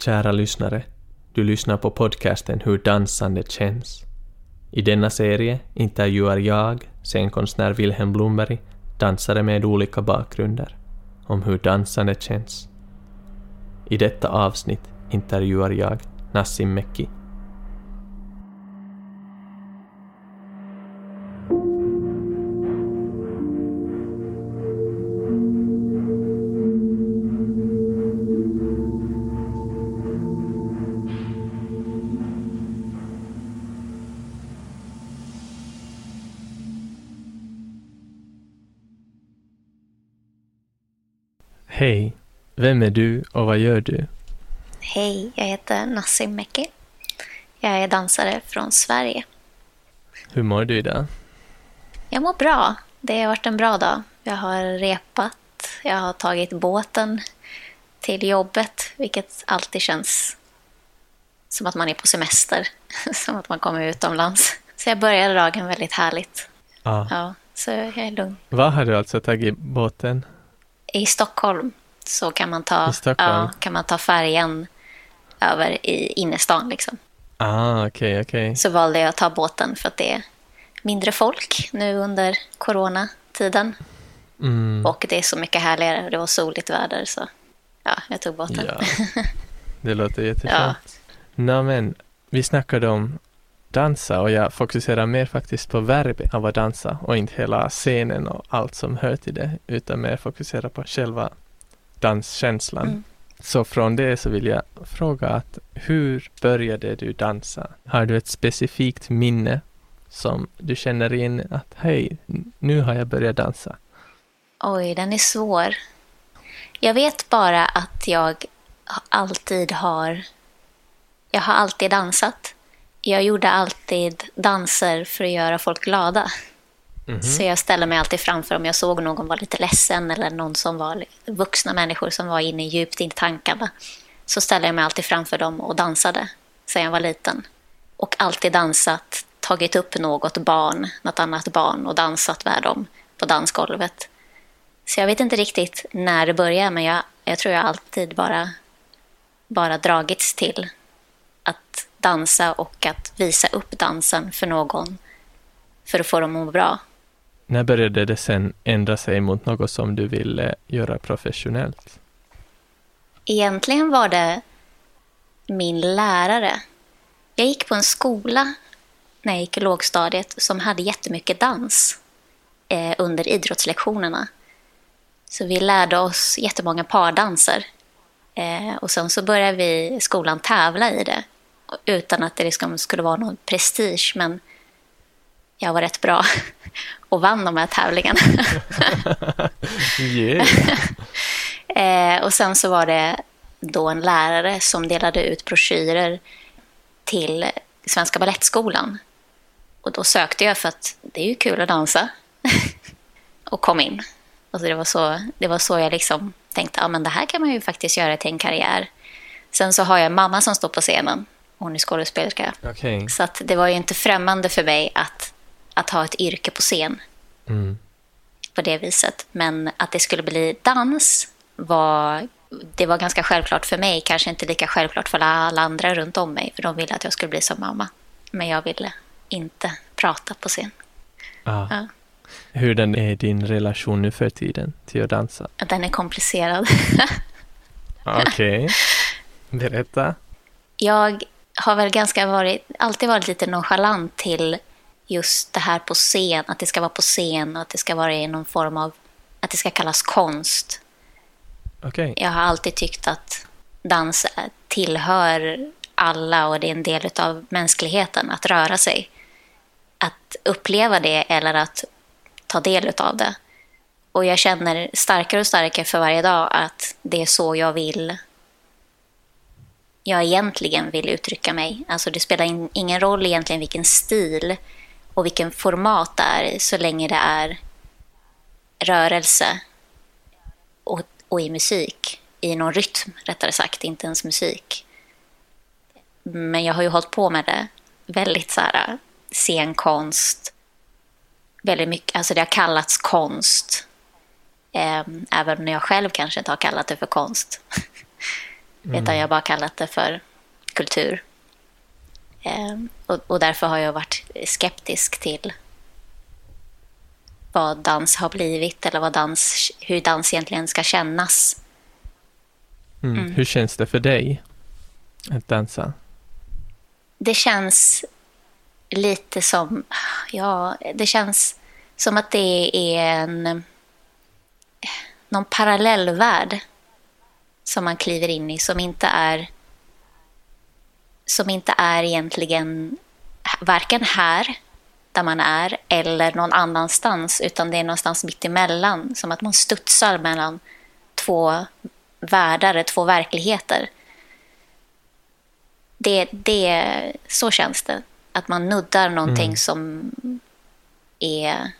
Kära lyssnare, du lyssnar på podcasten Hur dansande känns. I denna serie intervjuar jag, scenkonstnär Wilhelm Blomberg, dansare med olika bakgrunder, om hur dansande känns. I detta avsnitt intervjuar jag Nassim Mekki. Hej, vem är du och vad gör du? Hej, jag heter Nassim Mekki. Jag är dansare från Sverige. Hur mår du idag? Jag mår bra. Det har varit en bra dag. Jag har repat, jag har tagit båten till jobbet, vilket alltid känns som att man är på semester, som att man kommer utomlands. Så jag började dagen väldigt härligt. Ja. Ja, så jag är lugn. Vad har du alltså tagit båten? I Stockholm så kan man ta, ja, kan man ta färjan över i innerstan. Liksom. Ah, okej, okej. Så valde jag att ta båten för att det är mindre folk nu under coronatiden. Mm, Och det är så mycket härligare. Det var soligt väder så ja, jag tog båten. ja. Det låter jätteskönt. Nå men, vi snackade om dansa och jag fokuserar mer faktiskt på verbet av att dansa och inte hela scenen och allt som hör till det, utan mer fokusera på själva danskänslan. Mm. Så från det så vill jag fråga att hur började du dansa? Har du ett specifikt minne som du känner in att hej, nu har jag börjat dansa? Oj, den är svår. Jag vet bara att jag alltid har... Jag har alltid dansat. Jag gjorde alltid danser för att göra folk glada. Mhm. Så jag ställde mig alltid framför om jag såg någon vara lite ledsen eller någon som var vuxna människor som var inne djupt i tankarna. Så ställde jag mig alltid framför dem och dansade sedan jag var liten. Och alltid dansat, tagit upp något barn, något annat barn och dansat med dem på dansgolvet. Så jag vet inte riktigt när det började men jag, jag tror jag alltid bara, bara dragits till att dansa och att visa upp dansen för någon för att få dem att må bra. När började det sen ändra sig mot något som du ville göra professionellt? Egentligen var det min lärare. Jag gick på en skola när jag gick i lågstadiet som hade jättemycket dans eh, under idrottslektionerna. Så vi lärde oss jättemånga pardanser. Eh, och sen så började vi skolan tävla i det utan att det liksom skulle vara någon prestige. Men jag var rätt bra och vann de här tävlingarna. Eh, och sen så var det då en lärare som delade ut broschyrer till Svenska Balettskolan. Och då sökte jag för att det är ju kul att dansa. och kom in. Och så det, var så, det var så jag liksom tänkte, ja men det här kan man ju faktiskt göra till en karriär. Sen så har jag en mamma som står på scenen. Hon är skådespelerska. Okej. Så att det var ju inte främmande för mig att, att ha ett yrke på scen Mm. på det viset. Men att det skulle bli dans var, det var ganska självklart för mig. Kanske inte lika självklart för alla andra runt om mig. För de ville att jag skulle bli som mamma. Men jag ville inte prata på scen. Ah. Ja. Hur den är din relation nu för tiden till att dansa? Den är komplicerad. Okej. Berätta. Jag har väl ganska varit, alltid varit lite nonchalant till just det här på scen. Att det ska vara på scen och att det ska vara i någon form av, att det ska kallas konst. Okej. Jag har alltid tyckt att dans tillhör alla och det är en del av mänskligheten att röra sig. Att uppleva det eller att ta del av det. Och jag känner starkare och starkare för varje dag att det är så jag vill jag egentligen vill uttrycka mig. Alltså det spelar in, ingen roll egentligen vilken stil och vilken format det är så länge det är rörelse och, och i musik. I någon rytm, rättare sagt, inte ens musik. Men jag har ju hållit på med det väldigt så här scenkonst. Väldigt mycket, alltså det har kallats konst. Eh, även när jag själv kanske inte har kallat det för konst. Mm. Utan jag har bara kallat det för kultur. Eh, och, och därför har jag varit skeptisk till vad dans har blivit eller vad dans, hur dans egentligen ska kännas. Mm. Mm. Hur känns det för dig att dansa? Det känns lite som, ja, det känns som att det är en, någon parallellvärld som man kliver in i som inte är som inte är egentligen varken här där man är eller någon annanstans utan det är någonstans mitt emellan som att man studsar mellan två världar, två verkligheter. Det, det, så känns det. Att man nuddar någonting mm. som är...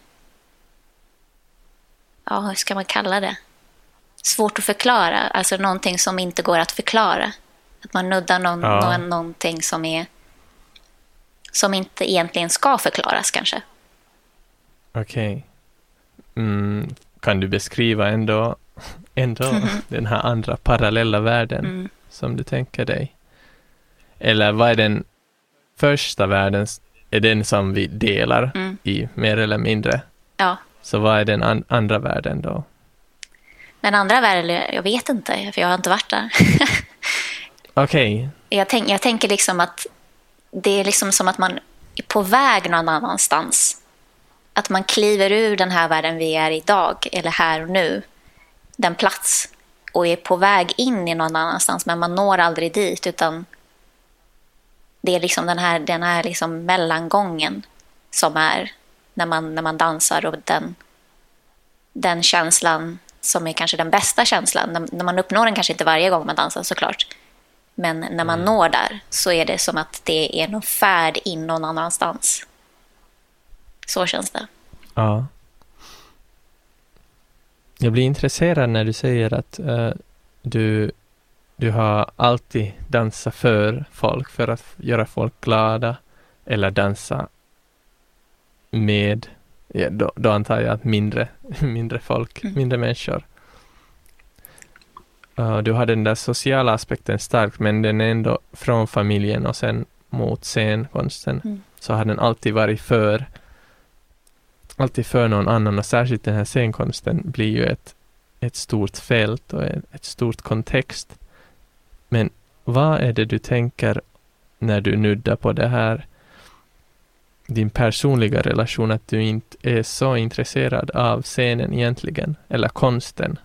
Ja, hur ska man kalla det? Svårt att förklara. Alltså någonting som inte går att förklara. Att man nuddar någon, ja. någon, någonting som är som inte egentligen ska förklaras kanske. Okej. Okay. Mm, kan du beskriva ändå, ändå mm -hmm. den här andra parallella världen mm. som du tänker dig? Eller vad är den första världen, är den som vi delar mm. i mer eller mindre? Ja. Så vad är den an andra världen då? Den andra världen, jag vet inte, för jag har inte varit där. Okej. Okay. Jag, tänk, jag tänker liksom att det är liksom som att man är på väg någon annanstans. Att man kliver ur den här världen vi är idag, eller här och nu, den plats, och är på väg in i någon annanstans, men man når aldrig dit, utan det är liksom den här, den här liksom mellangången som är när man, när man dansar och den, den känslan som är kanske den bästa känslan. När man uppnår den kanske inte varje gång man dansar såklart. Men när man mm. når där så är det som att det är någon färd in någon annanstans. Så känns det. Ja. Jag blir intresserad när du säger att uh, du, du har alltid dansat för folk, för att göra folk glada, eller dansa med, ja, då, då antar jag att mindre, mindre folk, mm. mindre människor. Uh, du har den där sociala aspekten starkt, men den är ändå från familjen och sen mot scenkonsten. Mm. Så har den alltid varit för alltid för någon annan och särskilt den här scenkonsten blir ju ett, ett stort fält och ett, ett stort kontext. Men vad är det du tänker när du nuddar på det här din personliga relation, att du inte är så intresserad av scenen egentligen, eller konsten?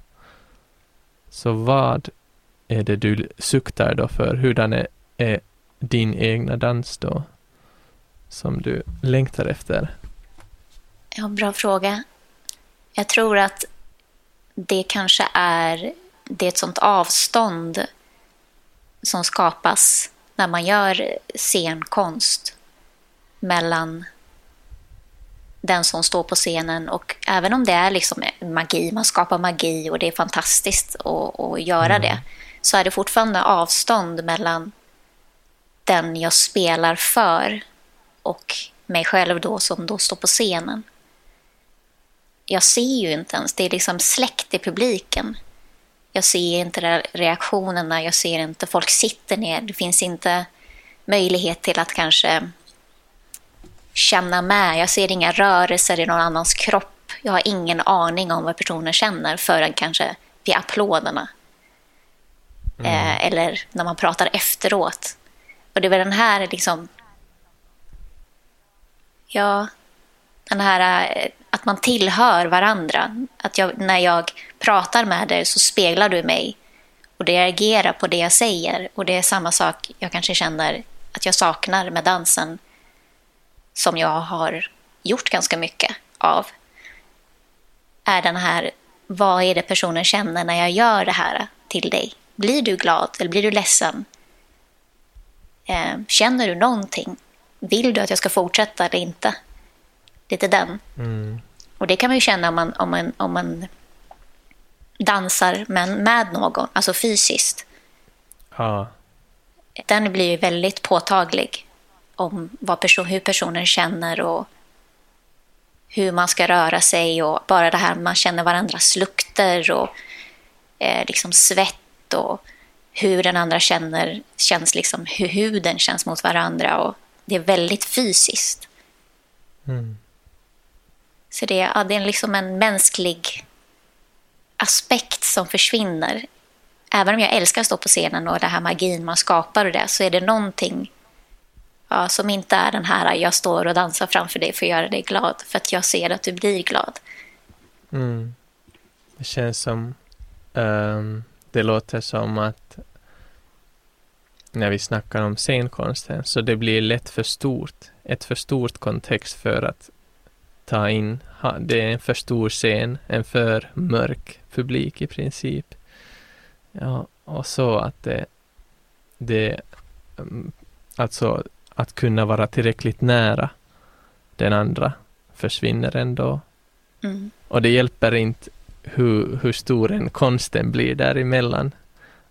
Så vad är det du suktar då för? Hurdan är, är din egna dans då? Som du längtar efter? Ja, bra fråga. Jag tror att det kanske är, det är ett sånt avstånd som skapas när man gör scenkonst mellan den som står på scenen och även om det är liksom magi, man skapar magi och det är fantastiskt att, att göra mm. det, så är det fortfarande avstånd mellan den jag spelar för och mig själv då som då står på scenen. Jag ser ju inte ens, det är liksom släckt i publiken. Jag ser inte reaktionerna, jag ser inte, folk sitter ner, det finns inte möjlighet till att kanske känna med. Jag ser inga rörelser i någon annans kropp. Jag har ingen aning om vad personen känner förrän kanske vid applåderna. Mm. Eh, eller när man pratar efteråt. Och det är väl den här liksom... Ja, den här eh, att man tillhör varandra. Att jag, när jag pratar med dig så speglar du mig och det reagerar på det jag säger. Och det är samma sak jag kanske känner att jag saknar med dansen som jag har gjort ganska mycket av är den här, vad är det personen känner när jag gör det här till dig? Blir du glad eller blir du ledsen? Eh, känner du någonting? Vill du att jag ska fortsätta eller inte? Lite den. Mm. Och det kan man ju känna om man, om man, om man dansar men med någon, alltså fysiskt. Ja. Den blir ju väldigt påtaglig om vad person, hur personen känner och hur man ska röra sig och bara det här man känner varandras lukter och eh, liksom svett och hur den andra känner, känns liksom, hur huden känns mot varandra. Och det är väldigt fysiskt. Mm. Så det, ja, det är liksom en mänsklig aspekt som försvinner. Även om jag älskar att stå på scenen och det här magin man skapar och det, så är det någonting ja, som inte är den här jag står och dansar framför dig för att göra dig glad, för att jag ser att du blir glad. Mm. Det känns som, um, det låter som att när vi snackar om scenkonsten, så det blir lätt för stort, ett för stort kontext för att ta in. Det är en för stor scen, en för mörk publik i princip. Ja, och så att det, det mm, alltså att kunna vara tillräckligt nära den andra försvinner ändå. Mm. Och det hjälper inte hur, hur stor en konsten blir däremellan.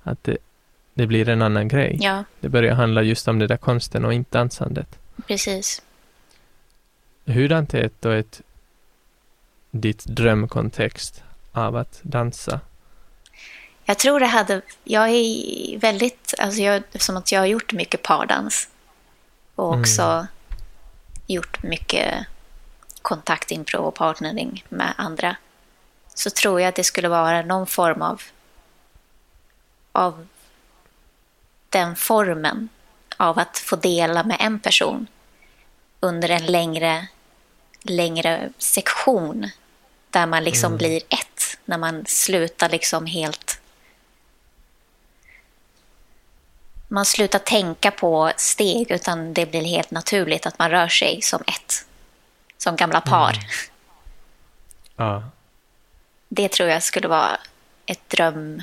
Att det, det blir en annan grej. Ja. Det börjar handla just om det där konsten och inte dansandet. Precis. Hurdant är då ett ditt drömkontext av att dansa? Jag tror det hade... Jag är väldigt... Alltså jag, som att jag har gjort mycket pardans. Och mm. också mm. gjort mycket kontaktimpro och partnering med andra. Så tror jag att det skulle vara någon form av... Av den formen av att få dela med en person under en längre, längre sektion där man liksom mm. blir ett, när man slutar liksom helt... Man slutar tänka på steg, utan det blir helt naturligt att man rör sig som ett. Som gamla par. Mm. Ja. Det tror jag skulle vara ett dröm...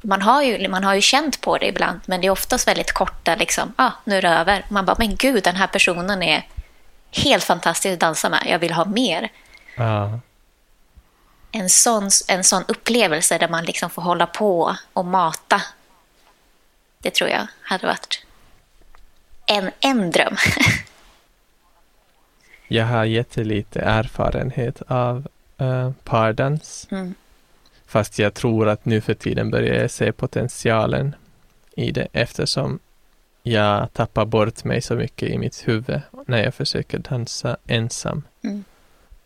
Man har, ju, man har ju känt på det ibland, men det är oftast väldigt korta, liksom, ah, nu är det över. Man bara, men gud, den här personen är helt fantastisk att dansa med. Jag vill ha mer. Ja. En, sån, en sån upplevelse där man liksom får hålla på och mata. Det tror jag hade varit en, en dröm. jag har jättelite erfarenhet av uh, pardans. Mm. Fast jag tror att nu för tiden börjar jag se potentialen i det eftersom jag tappar bort mig så mycket i mitt huvud när jag försöker dansa ensam. Mm.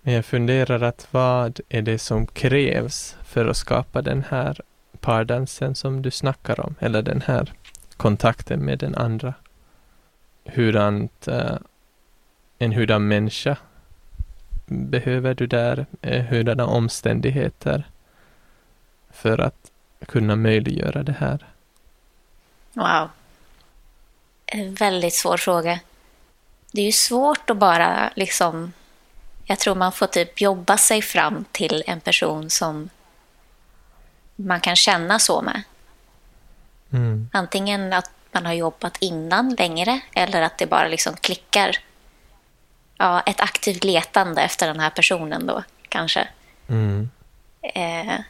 Men jag funderar att vad är det som krävs för att skapa den här pardansen som du snackar om, eller den här kontakten med den andra. Hurdant, uh, eh, en hurdan människa behöver du där, uh, hurdana omständigheter för att kunna möjliggöra det här? Wow. En väldigt svår fråga. Det är ju svårt att bara liksom jag tror man får typ jobba sig fram till en person som man kan känna så med. Mm. Antingen att man har jobbat innan längre eller att det bara liksom klickar. Ja, ett aktivt letande efter den här personen då, kanske. Mm. Eh,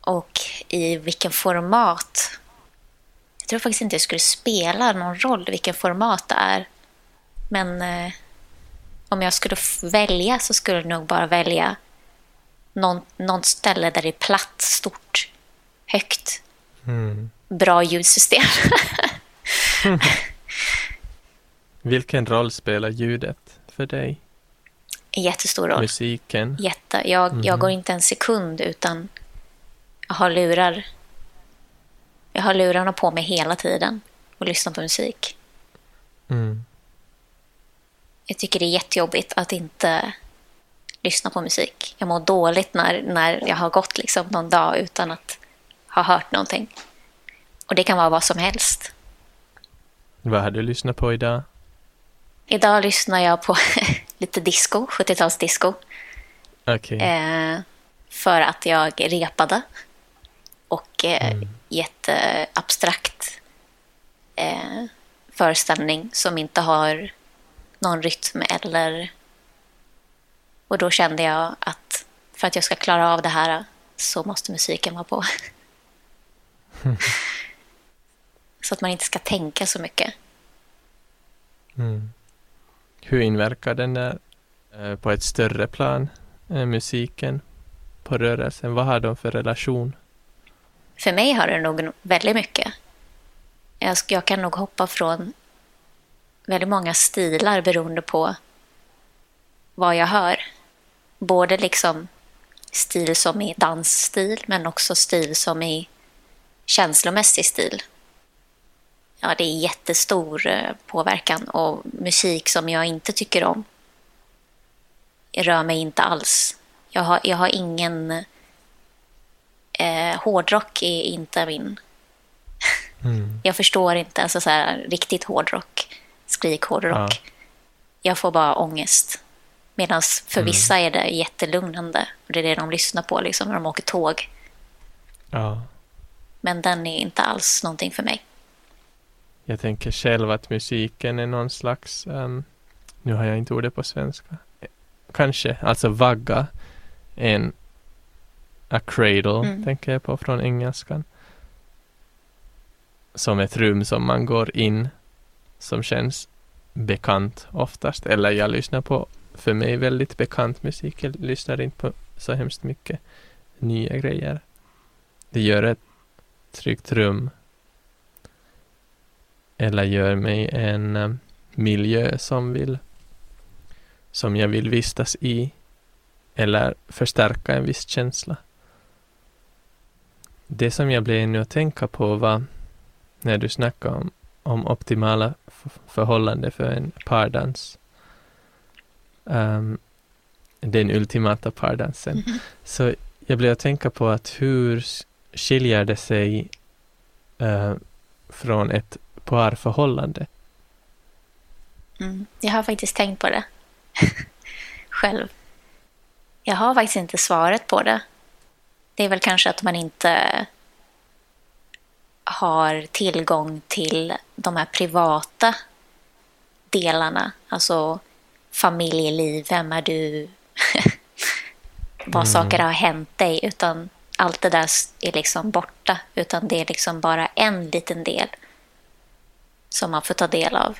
och i vilken format. Jag tror faktiskt inte det skulle spela någon roll vilken format det är. Men eh, om jag skulle välja så skulle jag nog bara välja någon, någon ställe där det är platt, stort, högt. Mm. Bra ljudsystem. Vilken roll spelar ljudet för dig? Jättestor roll. Musiken? Jätte. Jag, mm. jag går inte en sekund utan jag har lurar. Jag har lurarna på mig hela tiden och lyssnar på musik. Mm. Jag tycker det är jättejobbigt att inte lyssna på musik. Jag mår dåligt när, när jag har gått liksom någon dag utan att ha hört någonting. Och det kan vara vad som helst. Vad har du lyssnat på idag? Idag lyssnar jag på lite disco, 70-talsdisco. Okay. Eh, för att jag repade. Och eh, mm. jätteabstrakt eh, föreställning som inte har någon rytm eller... Och då kände jag att för att jag ska klara av det här så måste musiken vara på. så att man inte ska tänka så mycket. Mm. Hur inverkar den där eh, på ett större plan, eh, musiken, på rörelsen? Vad har de för relation? för mig har det nog väldigt mycket. Jag, jag kan nog hoppa från väldigt många stilar beroende på vad jag hör. Både liksom stil som i dansstil men också stil som i känslomässig stil. Ja, det är jättestor eh, påverkan och musik som jag inte tycker om rör mig inte alls. Jag har, jag har ingen... Eh, hårdrock är inte min... Mm. Jag förstår inte, alltså så här, riktigt hårdrock, skrikhårdrock. Ja. Jag får bara ångest. Medan för mm. vissa är det jättelugnande. Och det är det de lyssnar på liksom, när de åker tåg. Ja. Men den är inte alls någonting för mig. Jag tänker själv att musiken är någon slags, um, nu har jag inte ordet på svenska, kanske, alltså vagga, en a cradle, mm. tänker jag på från engelskan. Som ett rum som man går in, som känns bekant oftast, eller jag lyssnar på för mig väldigt bekant musik. Jag lyssnar inte på så hemskt mycket nya grejer. Det gör ett tryggt rum eller gör mig en um, miljö som vill som jag vill vistas i eller förstärka en viss känsla. Det som jag blev nu att tänka på var när du snackade om, om optimala förhållanden för en pardans um, den ultimata pardansen. Mm. Så jag blev att tänka på att hur skiljer det sig uh, från ett parförhållande? Mm. Jag har faktiskt tänkt på det själv. Jag har faktiskt inte svaret på det. Det är väl kanske att man inte har tillgång till de här privata delarna. Alltså familjeliv, vem är du? Vad mm. saker har hänt dig, utan allt det där är liksom borta. Utan det är liksom bara en liten del som man får ta del av.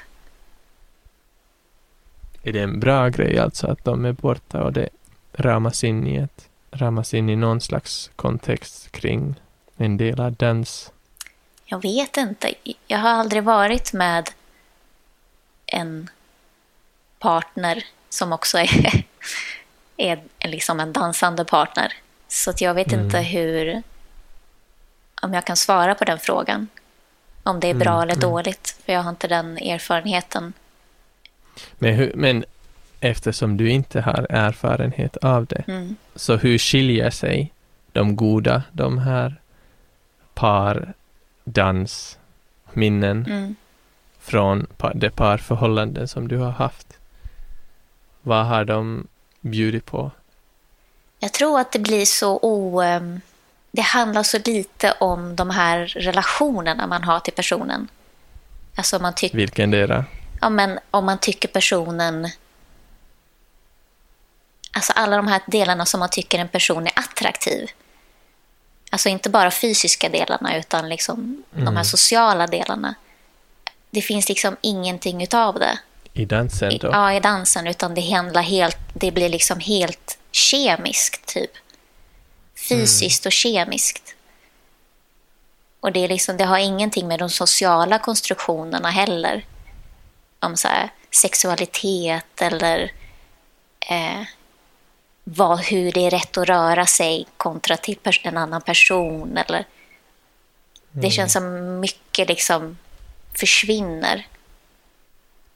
Är det en bra grej alltså att de är borta och det ramas in i ett ramas in i någon slags kontext kring en del av dans? Jag vet inte. Jag har aldrig varit med en partner som också är, är liksom en dansande partner. Så jag vet mm. inte hur, om jag kan svara på den frågan. Om det är bra mm. eller mm. dåligt, för jag har inte den erfarenheten. Men, hur, men eftersom du inte har erfarenhet av det, mm. så hur skiljer sig de goda, de här par dansminnen mm. från de parförhållanden som du har haft? Vad har de bjudit på? Jag tror att det blir så o... Ehm, det handlar så lite om de här relationerna man har till personen. Alltså man tycker... Vilken är Ja, men om man tycker personen... Alltså alla de här delarna som man tycker en person är attraktiv. Alltså inte bara fysiska delarna utan liksom mm. de här mm. sociala delarna. Det finns liksom ingenting utav det. I dansen då? Ja, i dansen. Utan det handlar helt, det blir liksom helt kemiskt typ. Fysiskt mm. och kemiskt. Och det, är liksom, det har ingenting med de sociala konstruktionerna heller. Om så här, sexualitet eller eh, vad, hur det är rätt att röra sig kontra till en annan person. Eller, mm. Det känns som mycket liksom försvinner.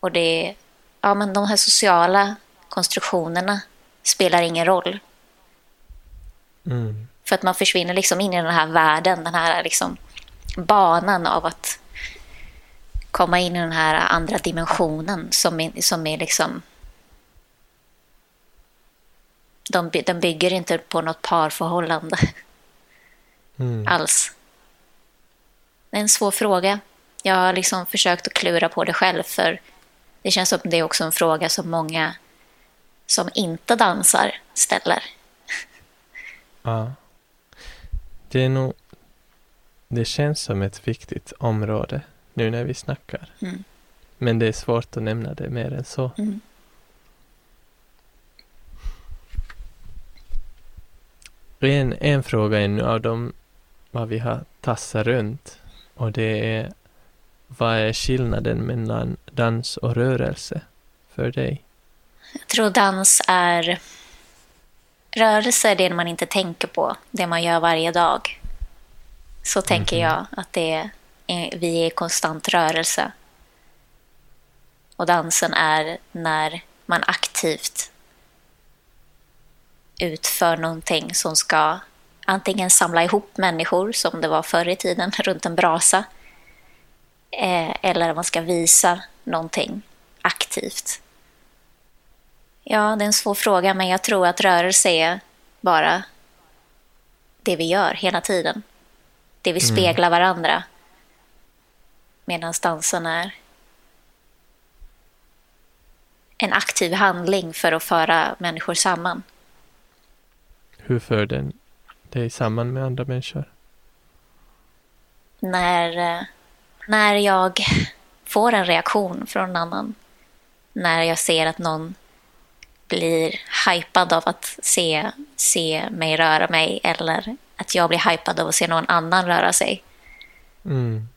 Och det, ja, men de här sociala konstruktionerna spelar ingen roll. Mm. För att man försvinner liksom in i den här världen, den här liksom banan av att komma in i den här andra dimensionen som är, som är liksom... De, de bygger inte på något parförhållande mm. alls. Det är en svår fråga. Jag har liksom försökt att klura på det själv för det känns som det är också en fråga som många som inte dansar ställer. Ja. Det är nog... Det känns som ett viktigt område nu när vi snackar. Mm. Men det är svårt att nämna det mer än så. Mm. En, en fråga ännu av dem vad vi har tassa runt. Och det är vad är skillnaden mellan dans och rörelse för dig? Jag tror dans är... Rörelse är det man inte tänker på, det man gör varje dag. Så tänker Mhm. jag att det är, vi är i konstant rörelse. Och dansen är när man aktivt utför någonting som ska antingen samla ihop människor, som det var förr i tiden, runt en brasa. Eh, eller man ska visa någonting aktivt. Ja, det är en svår fråga, men jag tror att rörelse är bara det vi gör hela tiden. Det vi speglar varandra. Medan dansen är en aktiv handling för att föra människor samman. Hur för den dig samman med andra människor? När, eh, när jag får en reaktion från en annan. När jag ser att någon blir hypad av att se, se mig röra mig eller att jag blir hypad av att se någon annan röra sig. Mm.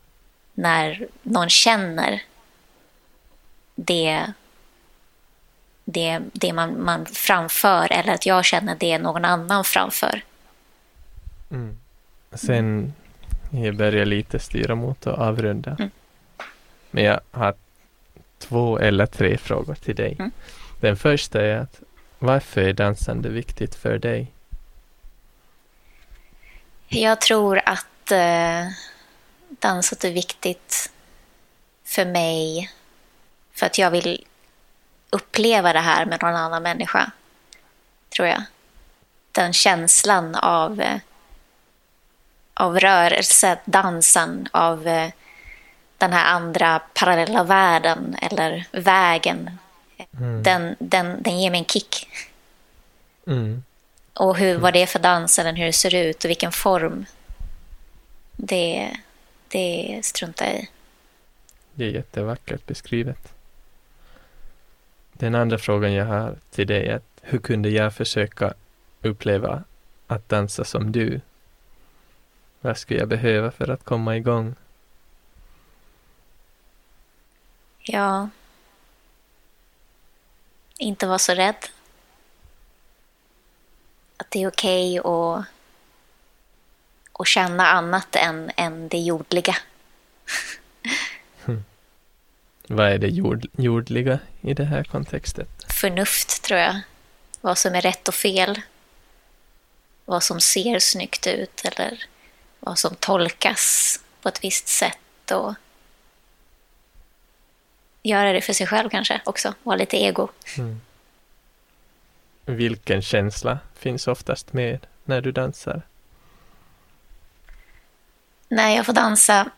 När någon känner det, det, det man, man framför eller att jag känner det någon annan framför. Mm. Sen jag börjar lite styra mot att avrunda. Mm. Men jag har två eller tre frågor till dig. Mm. Den första är att varför är dansande viktigt för dig? Jag tror att eh, danset är viktigt för mig för att jag vill uppleva det här med någon annan människa. Tror jag. Den känslan av, eh, av rörelse, dansen, av eh, den här andra parallella världen eller vägen. Mm. Den, den, den ger mig en kick. Mm. Och hur, vad det är för dans eller hur det ser ut och vilken form. Det, det struntar jag i. Det är jättevackert beskrivet. Den andra frågan jag har till dig är hur kunde jag försöka uppleva att dansa som du? Vad skulle jag behöva för att komma igång? Ja. Inte vara så rädd. Att det är okej att, att känna annat än, än det jordliga. Vad är det jord, jordliga i det här kontextet? Förnuft, tror jag. Vad som är rätt och fel. Vad som ser snyggt ut eller vad som tolkas på ett visst sätt. Och göra det för sig själv kanske också. Vara lite ego. Vilken känsla finns oftast med när du dansar? När jag får dansa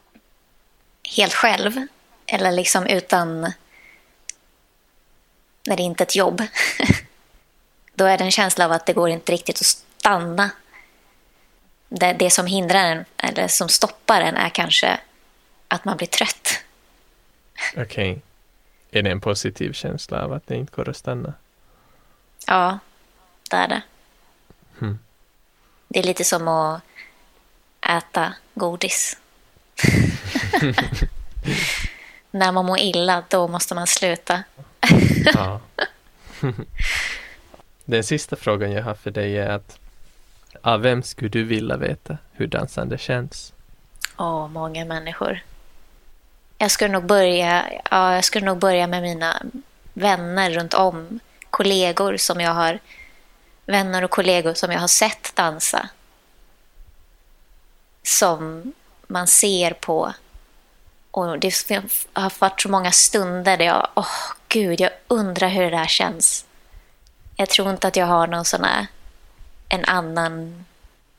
helt själv eller liksom utan... När det inte är ett jobb. Då är det en känsla av att det går inte riktigt att stanna. Det, det som hindrar en, eller som stoppar en, är kanske att man blir trött. Okej. Är det en positiv känsla av att det inte går att stanna? Ja, det är det. Hmm. Det är lite som att äta godis. När man mår illa, då måste man sluta. Ja. Den sista frågan jag har för dig är att av vem skulle du vilja veta hur dansande känns? Åh, många människor. Jag skulle nog börja, ja, jag skulle nog börja med mina vänner runt om. Kollegor som jag har, vänner och kollegor som jag har sett dansa. Som man ser på. Och det har varit så många stunder där jag, åh gud, jag undrar hur det där känns. Jag tror inte att jag har någon sån här, en annan,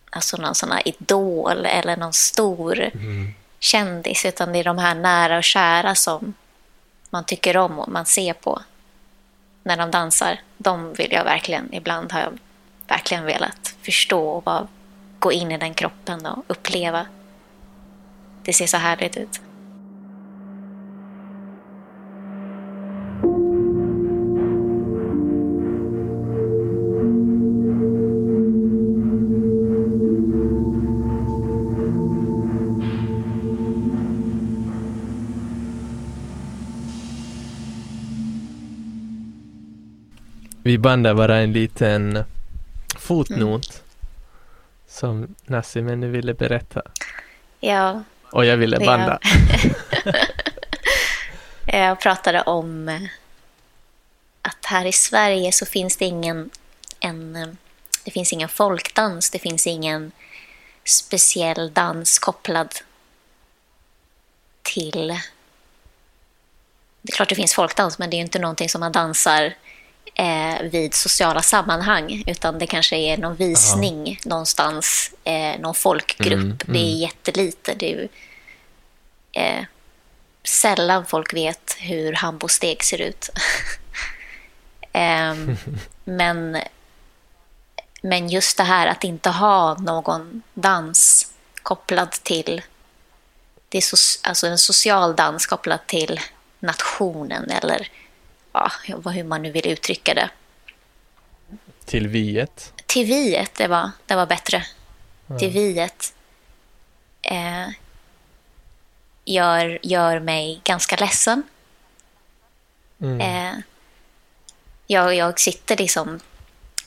alltså någon sån här idol eller någon stor mm kändis, utan det är de här nära och kära som man tycker om och man ser på när de dansar. De vill jag verkligen, ibland har jag verkligen velat förstå och bara gå in i den kroppen och uppleva. Det ser så härligt ut. Vi bandar bara en liten fotnot Mm. som Nassim nu ville berätta. Ja, Och jag ville banda. jag pratade om eh, att här i Sverige så finns det ingen, en, eh, det finns ingen folkdans, det finns ingen speciell dans kopplad till... Det är klart det finns folkdans, men det är ju inte någonting som man dansar eh, vid sociala sammanhang, utan det kanske är någon visning någonstans, eh, någon folkgrupp. Mm, Det är mm. jättelite. Det är eh, sällan folk vet hur hambosteg ser ut. Ehm, men, men just det här att inte ha någon dans kopplad till det är so, alltså en social dans kopplad till nationen eller ja, hur man nu vill uttrycka det. Till viet. Till viet, det var, det var bättre. Till viet eh, gör, gör mig ganska ledsen. Mm. Eh, jag, jag sitter liksom,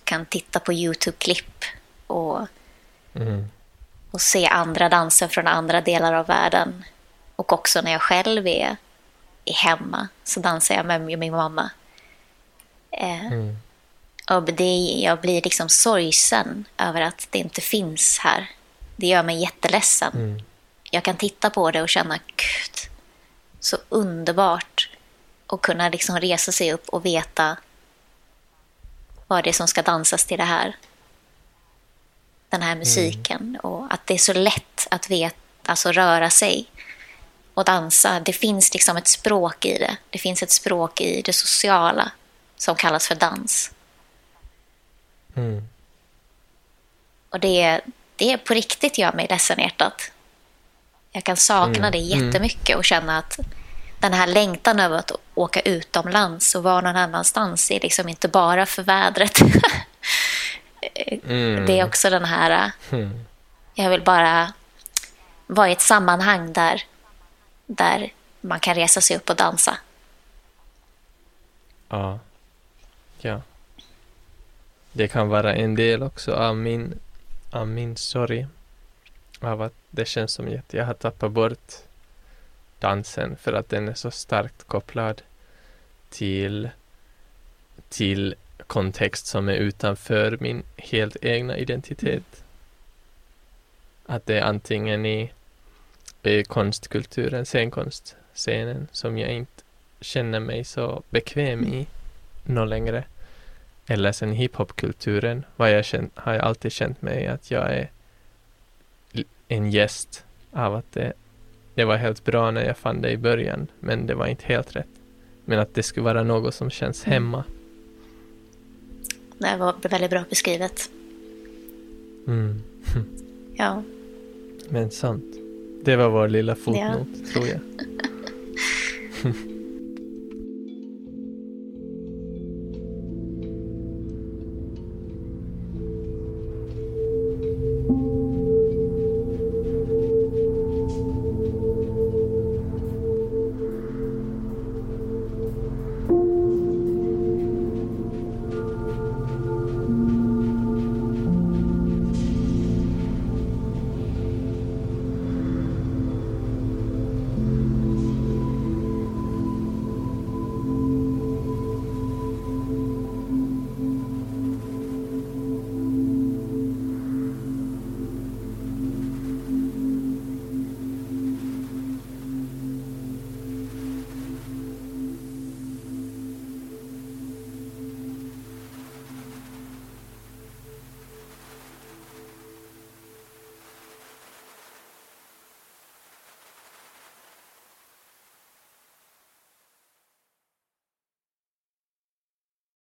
kan titta på YouTube-klipp och, Mm. och se andra danser från andra delar av världen. Och också när jag själv är hemma så dansar jag med min mamma. Eh, Mm. och det, jag blir liksom sorgsen över att det inte finns här. Det gör mig jätteledsen. Mm. Jag kan titta på det och känna, gud, så underbart att kunna liksom resa sig upp och veta vad det är som ska dansas till det här. Den här musiken och att det är så lätt att vet, alltså röra sig och dansa. Det finns liksom ett språk i det. Det finns ett språk i det sociala som kallas för dans. Mm. Och det, det är på riktigt gör mig ledsen i hjärtat. Jag kan sakna Mm, det jättemycket och känna att den här längtan över att åka utomlands och vara någon annanstans är liksom inte bara för vädret. Mm. Det är också den här, Mm. jag vill bara vara i ett sammanhang där, där man kan resa sig upp och dansa. Ja. Ja. Det kan vara en del också av min, av min sorg. Av att det känns som att jag har tappat bort dansen för att den är så starkt kopplad till, till kontext som är utanför min helt egna identitet. Att det är antingen i, i konstkulturen, scenkonstscenen som jag inte känner mig så bekväm i nå längre. Eller sen hiphopkulturen vad jag känt, har jag alltid känt mig att jag är en gäst av att det, det var helt bra när jag fann det i början men det var inte helt rätt. Men att det skulle vara något som känns Mm. hemma. Det var väldigt bra beskrivet. Mm. Ja, Men sant. Det var vår lilla fotnot tror jag.